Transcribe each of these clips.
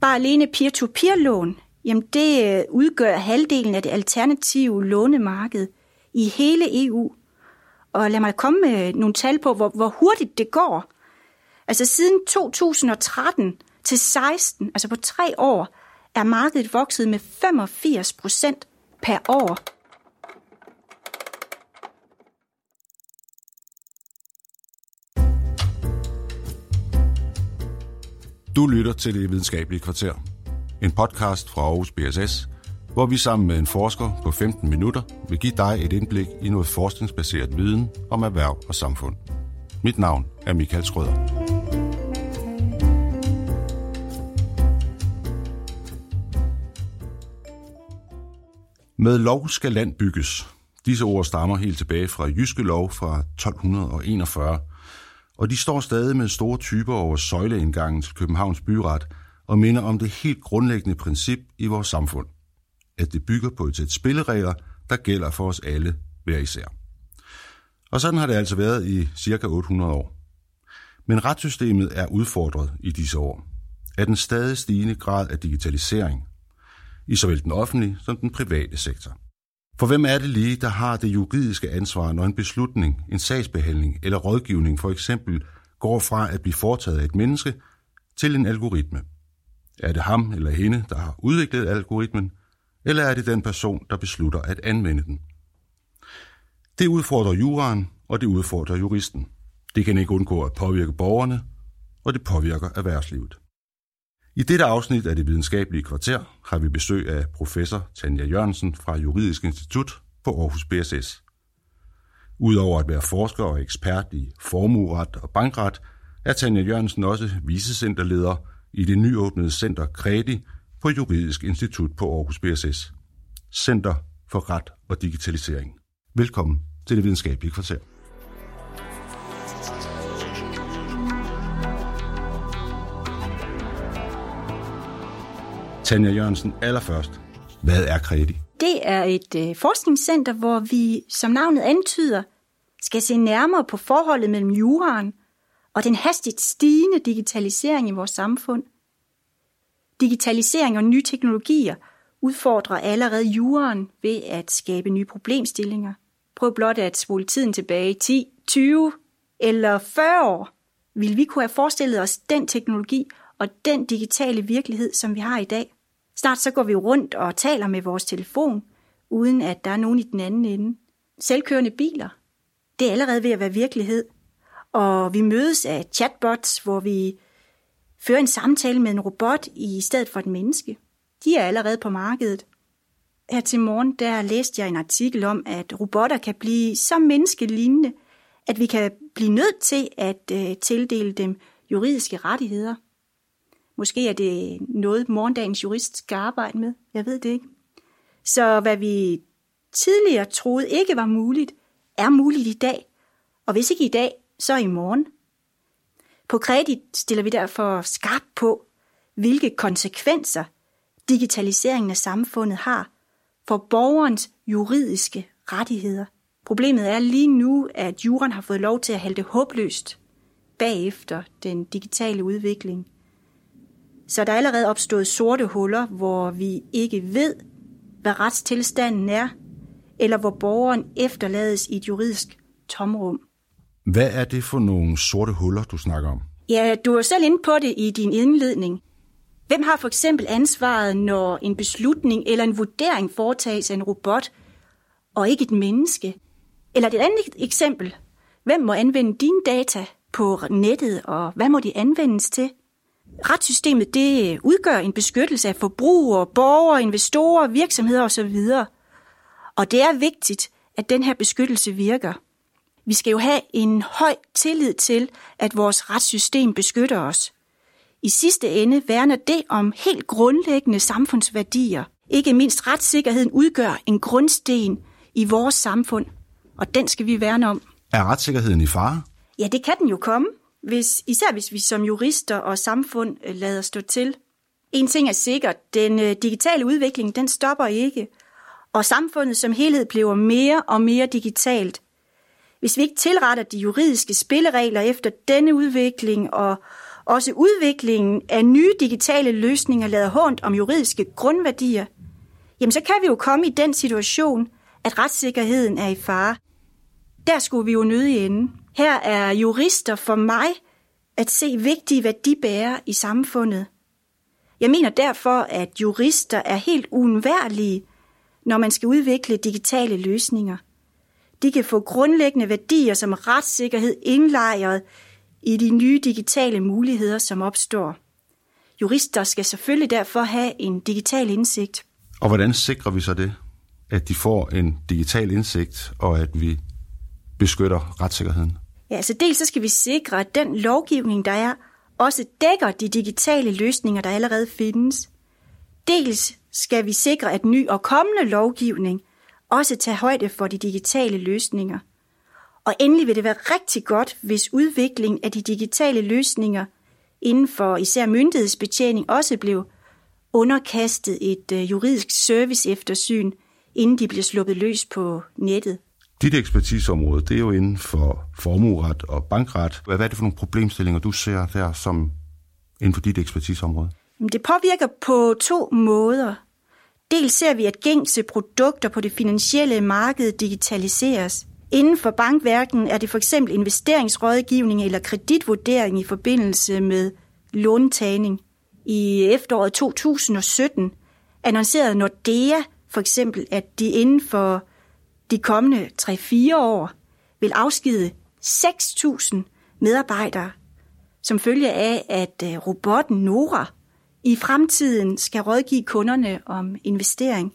Bare alene peer-to-peer-lån, jamen det øh, udgør halvdelen af det alternative lånemarked i hele EU. Og lad mig komme med øh, nogle tal på, hvor, hvor hurtigt det går. Altså siden 2013 til 16, altså på tre år, er markedet vokset med 85 procent per år. Du lytter til Det Videnskabelige Kvarter. En podcast fra Aarhus BSS, hvor vi sammen med en forsker på 15 minutter vil give dig et indblik i noget forskningsbaseret viden om erhverv og samfund. Mit navn er Michael Skrøder. Med lov skal land bygges. Disse ord stammer helt tilbage fra Jyske Lov fra 1241, og de står stadig med store typer over søjleindgangen til Københavns Byret og minder om det helt grundlæggende princip i vores samfund, at det bygger på et sæt spilleregler, der gælder for os alle hver især. Og sådan har det altså været i cirka 800 år. Men retssystemet er udfordret i disse år af den stadig stigende grad af digitalisering, i såvel den offentlige som den private sektor. For hvem er det lige, der har det juridiske ansvar, når en beslutning, en sagsbehandling eller rådgivning for eksempel går fra at blive foretaget af et menneske til en algoritme? Er det ham eller hende, der har udviklet algoritmen, eller er det den person, der beslutter at anvende den? Det udfordrer juraen, og det udfordrer juristen. Det kan ikke undgå at påvirke borgerne, og det påvirker erhvervslivet. I dette afsnit af det videnskabelige kvarter har vi besøg af professor Tanja Jørgensen fra Juridisk Institut på Aarhus BSS. Udover at være forsker og ekspert i formueret og bankret, er Tanja Jørgensen også vicecenterleder i det nyåbnede center Kredi på Juridisk Institut på Aarhus BSS. Center for Ret og Digitalisering. Velkommen til det videnskabelige kvarter. Tanja Jørgensen, allerførst. Hvad er Kredi? Det er et øh, forskningscenter, hvor vi, som navnet antyder, skal se nærmere på forholdet mellem juraen og den hastigt stigende digitalisering i vores samfund. Digitalisering og nye teknologier udfordrer allerede juraen ved at skabe nye problemstillinger. Prøv blot at spole tiden tilbage 10, 20 eller 40 år. Vil vi kunne have forestillet os den teknologi og den digitale virkelighed, som vi har i dag? Snart så går vi rundt og taler med vores telefon, uden at der er nogen i den anden ende. Selvkørende biler, det er allerede ved at være virkelighed. Og vi mødes af chatbots, hvor vi fører en samtale med en robot i stedet for et menneske. De er allerede på markedet. Her til morgen der læste jeg en artikel om, at robotter kan blive så menneskelignende, at vi kan blive nødt til at øh, tildele dem juridiske rettigheder. Måske er det noget, morgendagens jurist skal arbejde med. Jeg ved det ikke. Så hvad vi tidligere troede ikke var muligt, er muligt i dag. Og hvis ikke i dag, så i morgen. På kredit stiller vi derfor skarpt på, hvilke konsekvenser digitaliseringen af samfundet har for borgerens juridiske rettigheder. Problemet er lige nu, at juren har fået lov til at halte håbløst bagefter den digitale udvikling. Så der er allerede opstået sorte huller, hvor vi ikke ved, hvad retstilstanden er, eller hvor borgeren efterlades i et juridisk tomrum. Hvad er det for nogle sorte huller, du snakker om? Ja, du er selv inde på det i din indledning. Hvem har for eksempel ansvaret, når en beslutning eller en vurdering foretages af en robot, og ikke et menneske? Eller et andet eksempel. Hvem må anvende dine data på nettet, og hvad må de anvendes til? Retssystemet det udgør en beskyttelse af forbrugere, borgere, investorer, virksomheder osv. Og det er vigtigt, at den her beskyttelse virker. Vi skal jo have en høj tillid til, at vores retssystem beskytter os. I sidste ende værner det om helt grundlæggende samfundsværdier. Ikke mindst retssikkerheden udgør en grundsten i vores samfund, og den skal vi værne om. Er retssikkerheden i fare? Ja, det kan den jo komme hvis, især hvis vi som jurister og samfund øh, lader stå til. En ting er sikkert, den øh, digitale udvikling, den stopper ikke, og samfundet som helhed bliver mere og mere digitalt. Hvis vi ikke tilretter de juridiske spilleregler efter denne udvikling og, også udviklingen af nye digitale løsninger lader hånd om juridiske grundværdier, jamen så kan vi jo komme i den situation, at retssikkerheden er i fare. Der skulle vi jo nødig ende. Her er jurister for mig at se vigtige værdibærere i samfundet. Jeg mener derfor, at jurister er helt uundværlige, når man skal udvikle digitale løsninger. De kan få grundlæggende værdier som retssikkerhed indlejret i de nye digitale muligheder, som opstår. Jurister skal selvfølgelig derfor have en digital indsigt. Og hvordan sikrer vi så det? At de får en digital indsigt, og at vi beskytter retssikkerheden? Ja, altså dels så skal vi sikre, at den lovgivning, der er, også dækker de digitale løsninger, der allerede findes. Dels skal vi sikre, at ny og kommende lovgivning også tager højde for de digitale løsninger. Og endelig vil det være rigtig godt, hvis udviklingen af de digitale løsninger inden for især myndighedsbetjening også blev underkastet et øh, juridisk serviceeftersyn, inden de bliver sluppet løs på nettet. Dit ekspertiseområde, det er jo inden for formueret og bankret. Hvad er det for nogle problemstillinger, du ser der som inden for dit ekspertiseområde? Det påvirker på to måder. Dels ser vi, at gængse produkter på det finansielle marked digitaliseres. Inden for bankverken er det for eksempel investeringsrådgivning eller kreditvurdering i forbindelse med låntagning. I efteråret 2017 annoncerede Nordea for eksempel, at de inden for de kommende 3-4 år vil afskide 6.000 medarbejdere, som følge af, at øh, robotten Nora i fremtiden skal rådgive kunderne om investering.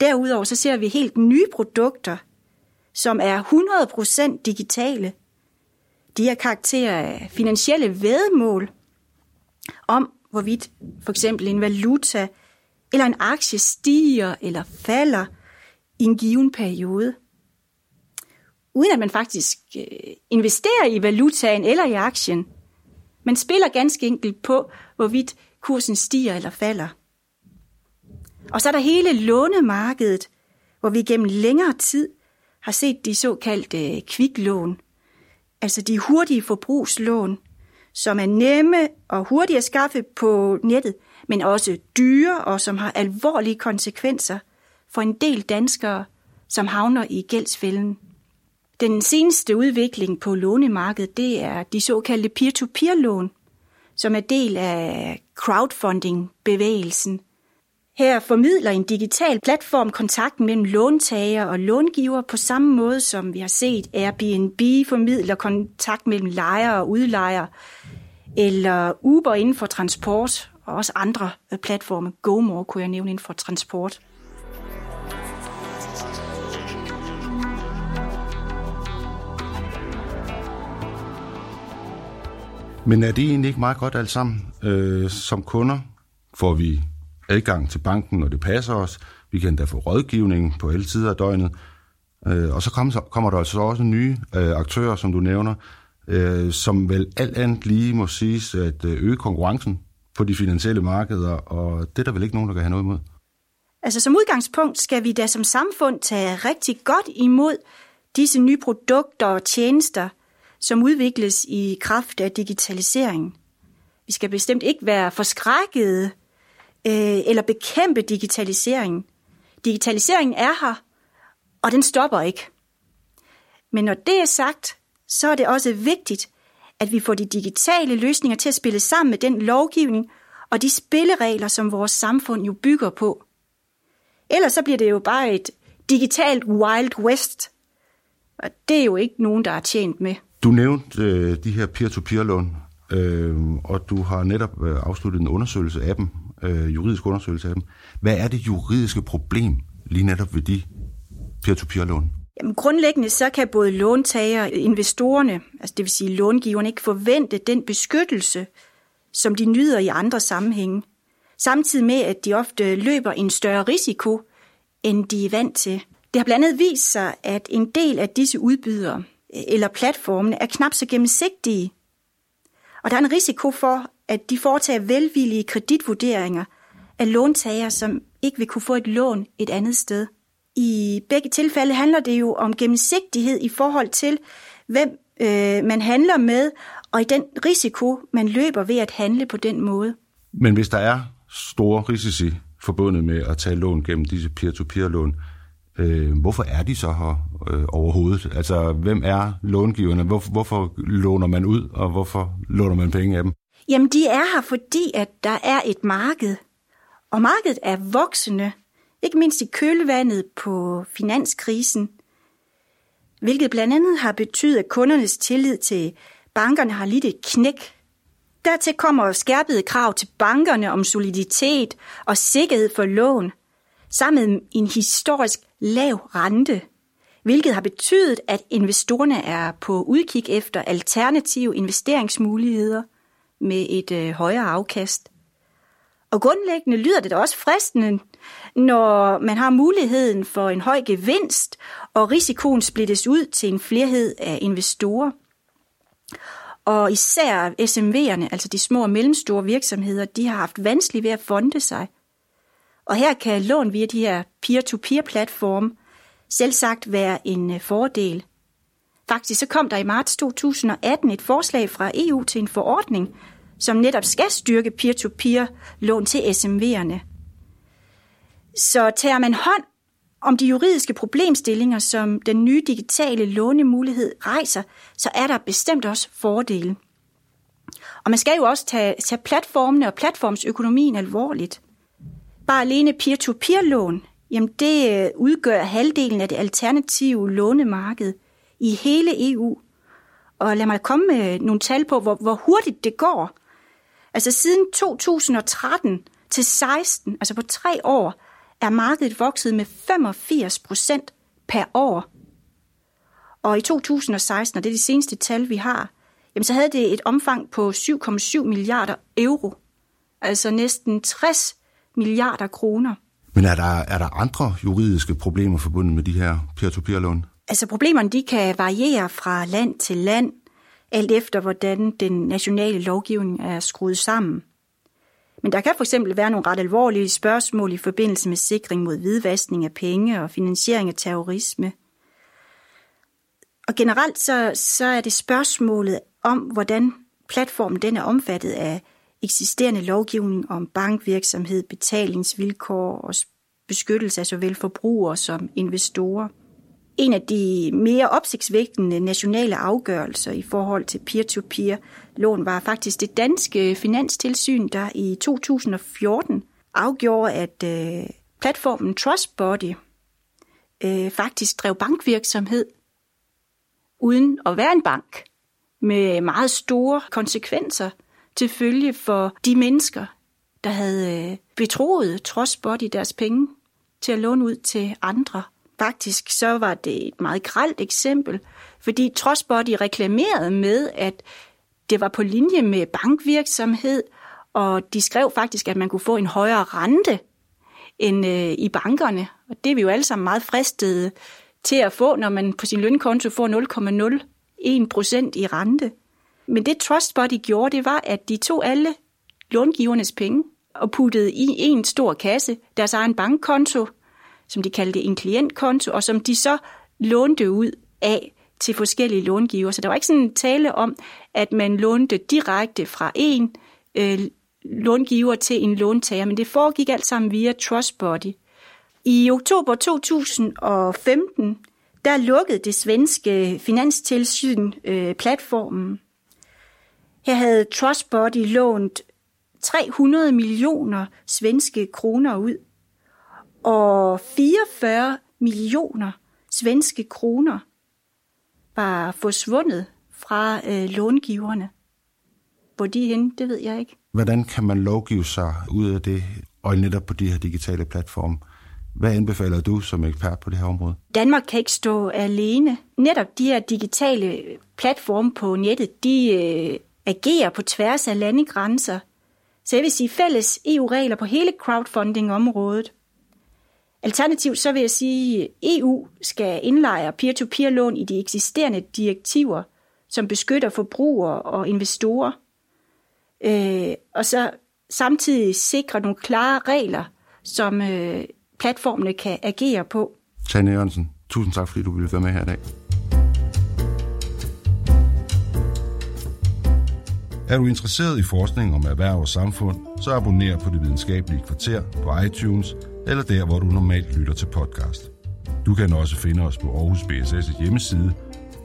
Derudover så ser vi helt nye produkter, som er 100% digitale. De har karakter af finansielle vedmål om, hvorvidt for eksempel en valuta eller en aktie stiger eller falder – i en given periode. Uden at man faktisk øh, investerer i valutaen eller i aktien. Man spiller ganske enkelt på, hvorvidt kursen stiger eller falder. Og så er der hele lånemarkedet, hvor vi gennem længere tid har set de såkaldte øh, kviklån, altså de hurtige forbrugslån, som er nemme og hurtige at skaffe på nettet, men også dyre og som har alvorlige konsekvenser – for en del danskere, som havner i gældsfælden. Den seneste udvikling på lånemarkedet, det er de såkaldte peer-to-peer-lån, som er del af crowdfunding-bevægelsen. Her formidler en digital platform kontakten mellem låntager og långiver på samme måde, som vi har set Airbnb formidler kontakt mellem lejer og udlejer, eller Uber inden for transport, og også andre platforme. GoMore kunne jeg nævne inden for transport. Men er det egentlig ikke meget godt alt sammen? Øh, som kunder får vi adgang til banken, når det passer os. Vi kan endda få rådgivning på alle tider af døgnet. Øh, og så kommer, kommer der altså også nye øh, aktører, som du nævner, øh, som vel alt andet lige må siges at øh, øge konkurrencen på de finansielle markeder, og det er der vel ikke nogen, der kan have noget imod. Altså som udgangspunkt skal vi da som samfund tage rigtig godt imod disse nye produkter og tjenester – som udvikles i kraft af digitaliseringen. Vi skal bestemt ikke være forskrækkede øh, eller bekæmpe digitaliseringen. Digitaliseringen er her, og den stopper ikke. Men når det er sagt, så er det også vigtigt, at vi får de digitale løsninger til at spille sammen med den lovgivning og de spilleregler, som vores samfund jo bygger på. Ellers så bliver det jo bare et digitalt Wild West, og det er jo ikke nogen, der er tjent med. Du nævnte øh, de her peer-to-peer-lån, øh, og du har netop øh, afsluttet en undersøgelse af dem, øh, juridisk undersøgelse af dem. Hvad er det juridiske problem lige netop ved de peer-to-peer-lån? Jamen, grundlæggende så kan både låntager og investorerne, altså det vil sige långiverne, ikke forvente den beskyttelse, som de nyder i andre sammenhænge. Samtidig med, at de ofte løber en større risiko, end de er vant til. Det har blandt andet vist sig, at en del af disse udbydere, eller platformene er knap så gennemsigtige. Og der er en risiko for, at de foretager velvillige kreditvurderinger af låntager, som ikke vil kunne få et lån et andet sted. I begge tilfælde handler det jo om gennemsigtighed i forhold til, hvem øh, man handler med, og i den risiko, man løber ved at handle på den måde. Men hvis der er store risici forbundet med at tage lån gennem disse peer-to-peer-lån, øh, hvorfor er de så her øh, overhovedet? Altså, hvem er långiverne? Hvor, hvorfor låner man ud, og hvorfor låner man penge af dem? Jamen, de er her, fordi at der er et marked. Og markedet er voksende, ikke mindst i kølvandet på finanskrisen, hvilket blandt andet har betydet, at kundernes tillid til bankerne har lidt et knæk. Dertil kommer skærpede krav til bankerne om soliditet og sikkerhed for lån, sammen med en historisk lav rente, hvilket har betydet, at investorerne er på udkig efter alternative investeringsmuligheder med et øh, højere afkast. Og grundlæggende lyder det da også fristende, når man har muligheden for en høj gevinst, og risikoen splittes ud til en flerhed af investorer. Og især SMV'erne, altså de små og mellemstore virksomheder, de har haft vanskeligt ved at fonde sig. Og her kan lån via de her peer-to-peer-platforme selv sagt være en øh, fordel. Faktisk så kom der i marts 2018 et forslag fra EU til en forordning, som netop skal styrke peer-to-peer-lån til SMV'erne. Så tager man hånd om de juridiske problemstillinger, som den nye digitale lånemulighed rejser, så er der bestemt også fordele. Og man skal jo også tage, tage platformene og platformsøkonomien alvorligt. Bare alene peer-to-peer-lån, jamen det øh, udgør halvdelen af det alternative lånemarked i hele EU. Og lad mig komme med øh, nogle tal på, hvor, hvor hurtigt det går. Altså siden 2013 til 16, altså på tre år, er markedet vokset med 85 procent per år. Og i 2016, og det er det seneste tal, vi har, jamen så havde det et omfang på 7,7 milliarder euro. Altså næsten 60 milliarder kroner. Men er der, er der andre juridiske problemer forbundet med de her peer-to-peer-lån? Altså problemerne de kan variere fra land til land, alt efter hvordan den nationale lovgivning er skruet sammen. Men der kan for eksempel være nogle ret alvorlige spørgsmål i forbindelse med sikring mod hvidvaskning af penge og finansiering af terrorisme. Og generelt så, så er det spørgsmålet om, hvordan platformen den er omfattet af eksisterende lovgivning om bankvirksomhed, betalingsvilkår og beskyttelse af såvel forbrugere som investorer. En af de mere opsigtsvægtende nationale afgørelser i forhold til peer-to-peer-lån var faktisk det danske finanstilsyn, der i 2014 afgjorde, at øh, platformen Trustbody øh, faktisk drev bankvirksomhed uden at være en bank, med meget store konsekvenser til følge for de mennesker, der havde øh, betroet betroet Trustbody deres penge til at låne ud til andre. Faktisk så var det et meget gralt eksempel, fordi Trustbody reklamerede med, at det var på linje med bankvirksomhed, og de skrev faktisk, at man kunne få en højere rente end øh, i bankerne. Og det er vi jo alle sammen meget fristede til at få, når man på sin lønkonto får 0,01 procent i rente. Men det Trustbody gjorde, det var, at de tog alle långivernes penge og puttede i en stor kasse deres egen bankkonto, som de kaldte en klientkonto, og som de så lånte ud af til forskellige långiver. Så der var ikke sådan en tale om, at man lånte direkte fra en øh, långiver til en låntager, men det foregik alt sammen via Trustbody. I oktober 2015, der lukkede det svenske finanstilsyn øh, platformen. Her havde Trustbody lånt 300 millioner svenske kroner ud, og 44 millioner svenske kroner var forsvundet fra øh, långiverne. Hvor de er henne, det ved jeg ikke. Hvordan kan man lovgive sig ud af det, og netop på de her digitale platforme? Hvad anbefaler du som ekspert på det her område? Danmark kan ikke stå alene. Netop de her digitale platforme på nettet, de øh, agerer på tværs af landegrænser. Så jeg vil sige fælles EU-regler på hele crowdfunding-området. Alternativt så vil jeg sige, at EU skal indlejre peer-to-peer-lån i de eksisterende direktiver, som beskytter forbrugere og investorer. Øh, og så samtidig sikre nogle klare regler, som øh, platformene kan agere på. Tanja Jørgensen, tusind tak, fordi du ville være med her i dag. Er du interesseret i forskning om erhverv og samfund, så abonner på Det Videnskabelige Kvarter på iTunes eller der, hvor du normalt lytter til podcast. Du kan også finde os på Aarhus BSS' hjemmeside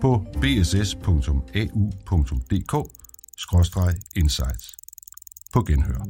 på bss.au.dk-insights. På genhør.